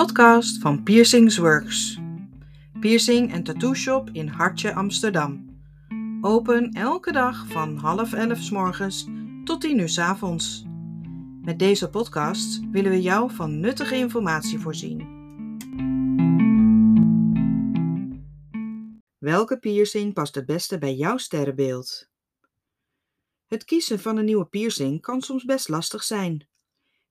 podcast van Piercings Works. Piercing en tattoo shop in Hartje, Amsterdam. Open elke dag van half elf s morgens tot tien uur s avonds. Met deze podcast willen we jou van nuttige informatie voorzien. Welke piercing past het beste bij jouw sterrenbeeld? Het kiezen van een nieuwe piercing kan soms best lastig zijn.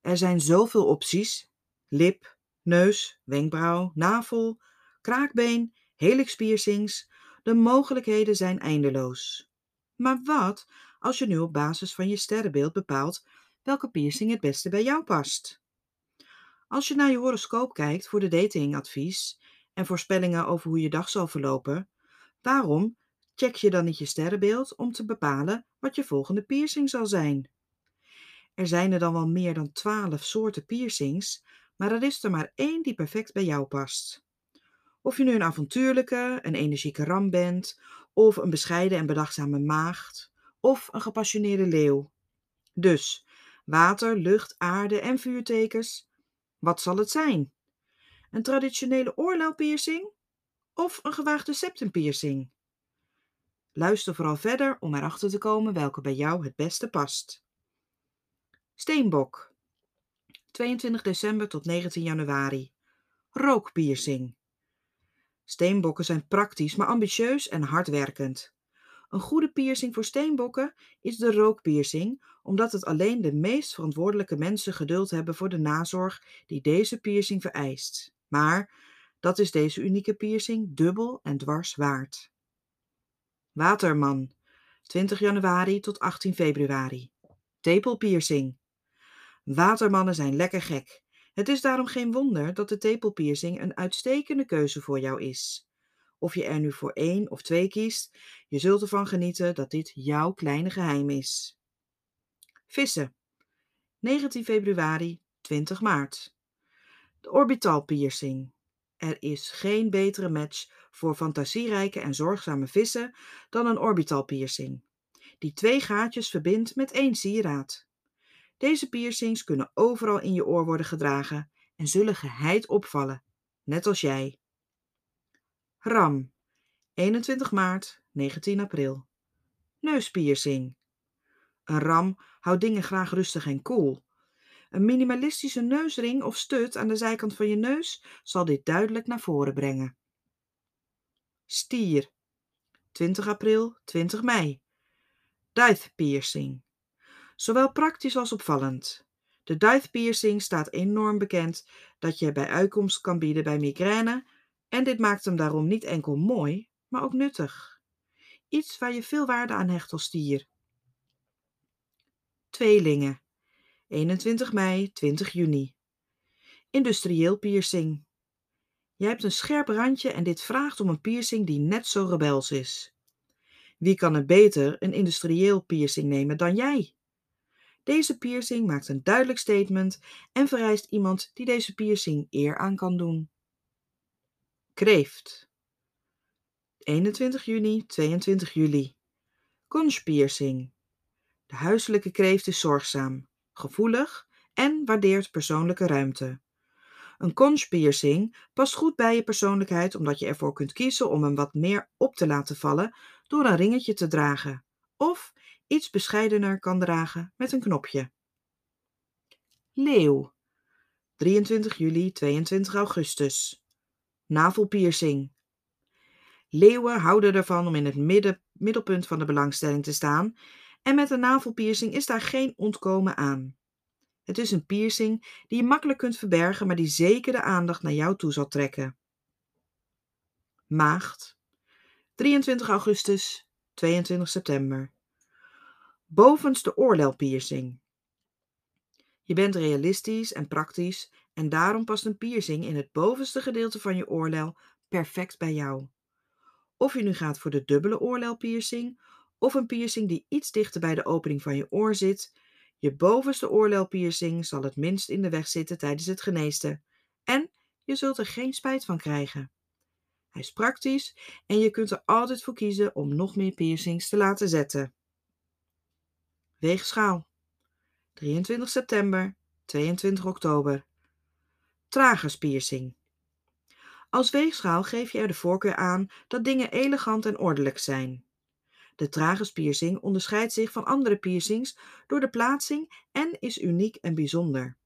Er zijn zoveel opties: lip, neus, wenkbrauw, navel, kraakbeen, helixpiercings. De mogelijkheden zijn eindeloos. Maar wat als je nu op basis van je sterrenbeeld bepaalt welke piercing het beste bij jou past? Als je naar je horoscoop kijkt voor de datingadvies en voorspellingen over hoe je dag zal verlopen, waarom check je dan niet je sterrenbeeld om te bepalen wat je volgende piercing zal zijn? Er zijn er dan wel meer dan twaalf soorten piercings, maar er is er maar één die perfect bij jou past. Of je nu een avontuurlijke, een energieke ram bent, of een bescheiden en bedachtzame maagd, of een gepassioneerde leeuw. Dus, water, lucht, aarde en vuurtekens, wat zal het zijn? Een traditionele oorlelpiercing of een gewaagde septumpiercing? Luister vooral verder om erachter te komen welke bij jou het beste past. Steenbok 22 december tot 19 januari. Rookpiercing. Steenbokken zijn praktisch, maar ambitieus en hardwerkend. Een goede piercing voor steenbokken is de rookpiercing, omdat het alleen de meest verantwoordelijke mensen geduld hebben voor de nazorg die deze piercing vereist. Maar dat is deze unieke piercing dubbel en dwars waard. Waterman, 20 januari tot 18 februari. Tepelpiercing. Watermannen zijn lekker gek. Het is daarom geen wonder dat de tepelpiercing een uitstekende keuze voor jou is. Of je er nu voor één of twee kiest, je zult ervan genieten dat dit jouw kleine geheim is. Vissen. 19 februari, 20 maart. De orbitalpiercing. Er is geen betere match voor fantasierijke en zorgzame vissen dan een orbitalpiercing, die twee gaatjes verbindt met één sieraad. Deze piercings kunnen overal in je oor worden gedragen en zullen geheid opvallen, net als jij. Ram, 21 maart, 19 april. Neuspiercing. Een ram houdt dingen graag rustig en koel. Een minimalistische neusring of stut aan de zijkant van je neus zal dit duidelijk naar voren brengen. Stier, 20 april, 20 mei. Dive piercing. Zowel praktisch als opvallend. De dive piercing staat enorm bekend dat je bij uitkomst kan bieden bij migraine en dit maakt hem daarom niet enkel mooi, maar ook nuttig. Iets waar je veel waarde aan hecht als stier. Tweelingen. 21 mei, 20 juni. Industrieel piercing. Je hebt een scherp randje en dit vraagt om een piercing die net zo rebels is. Wie kan er beter een industrieel piercing nemen dan jij? Deze piercing maakt een duidelijk statement en vereist iemand die deze piercing eer aan kan doen. Kreeft. 21 juni, 22 juli. Conchpiercing. De huiselijke kreeft is zorgzaam, gevoelig en waardeert persoonlijke ruimte. Een conchpiercing past goed bij je persoonlijkheid omdat je ervoor kunt kiezen om hem wat meer op te laten vallen door een ringetje te dragen. Of iets bescheidener kan dragen met een knopje. Leeuw. 23 juli, 22 augustus. Navelpiercing. Leeuwen houden ervan om in het midden, middelpunt van de belangstelling te staan en met een navelpiercing is daar geen ontkomen aan. Het is een piercing die je makkelijk kunt verbergen, maar die zeker de aandacht naar jou toe zal trekken. Maagd. 23 augustus, 22 september bovenste oorlelpiercing. Je bent realistisch en praktisch en daarom past een piercing in het bovenste gedeelte van je oorlel perfect bij jou. Of je nu gaat voor de dubbele oorlelpiercing of een piercing die iets dichter bij de opening van je oor zit, je bovenste oorlelpiercing zal het minst in de weg zitten tijdens het geneesten en je zult er geen spijt van krijgen. Hij is praktisch en je kunt er altijd voor kiezen om nog meer piercings te laten zetten. Weegschaal. 23 september, 22 oktober. Tragerspiercing. Als weegschaal geef je er de voorkeur aan dat dingen elegant en ordelijk zijn. De tragerspiercing onderscheidt zich van andere piercings door de plaatsing en is uniek en bijzonder.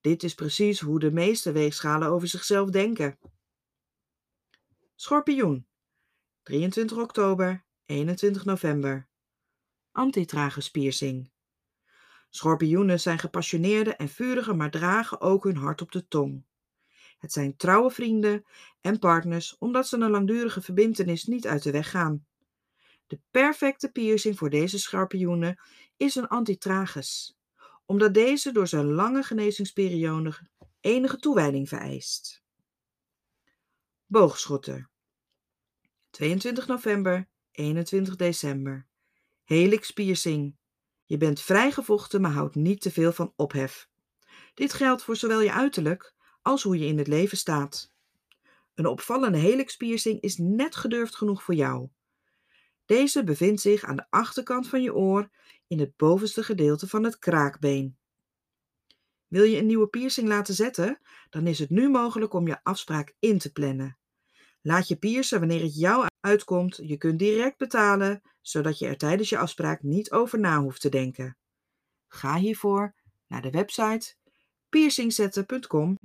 Dit is precies hoe de meeste weegschalen over zichzelf denken. Schorpioen. 23 oktober, 21 november. Antitragerspiercing. Schorpioenen zijn gepassioneerde en vurige, maar dragen ook hun hart op de tong. Het zijn trouwe vrienden en partners omdat ze een langdurige verbintenis niet uit de weg gaan. De perfecte piercing voor deze schorpioenen is een antitragus, omdat deze door zijn lange genezingsperiode enige toewijding vereist. Boogschutter 22 november, 21 december. Helix piercing. Je bent vrijgevochten, maar houdt niet te veel van ophef. Dit geldt voor zowel je uiterlijk als hoe je in het leven staat. Een opvallende helix piercing is net gedurfd genoeg voor jou. Deze bevindt zich aan de achterkant van je oor in het bovenste gedeelte van het kraakbeen. Wil je een nieuwe piercing laten zetten? Dan is het nu mogelijk om je afspraak in te plannen. Laat je piercen wanneer het jou uitkomt. Je kunt direct betalen, zodat je er tijdens je afspraak niet over na hoeft te denken. Ga hiervoor naar de website piercingzetten.com.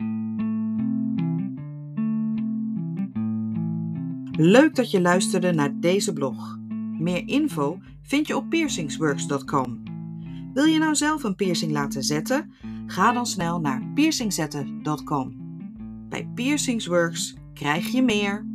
Leuk dat je luisterde naar deze blog. Meer info vind je op piercingsworks.com. Wil je nou zelf een piercing laten zetten? Ga dan snel naar piercingzetten.com. Bij Piercingsworks krijg je meer.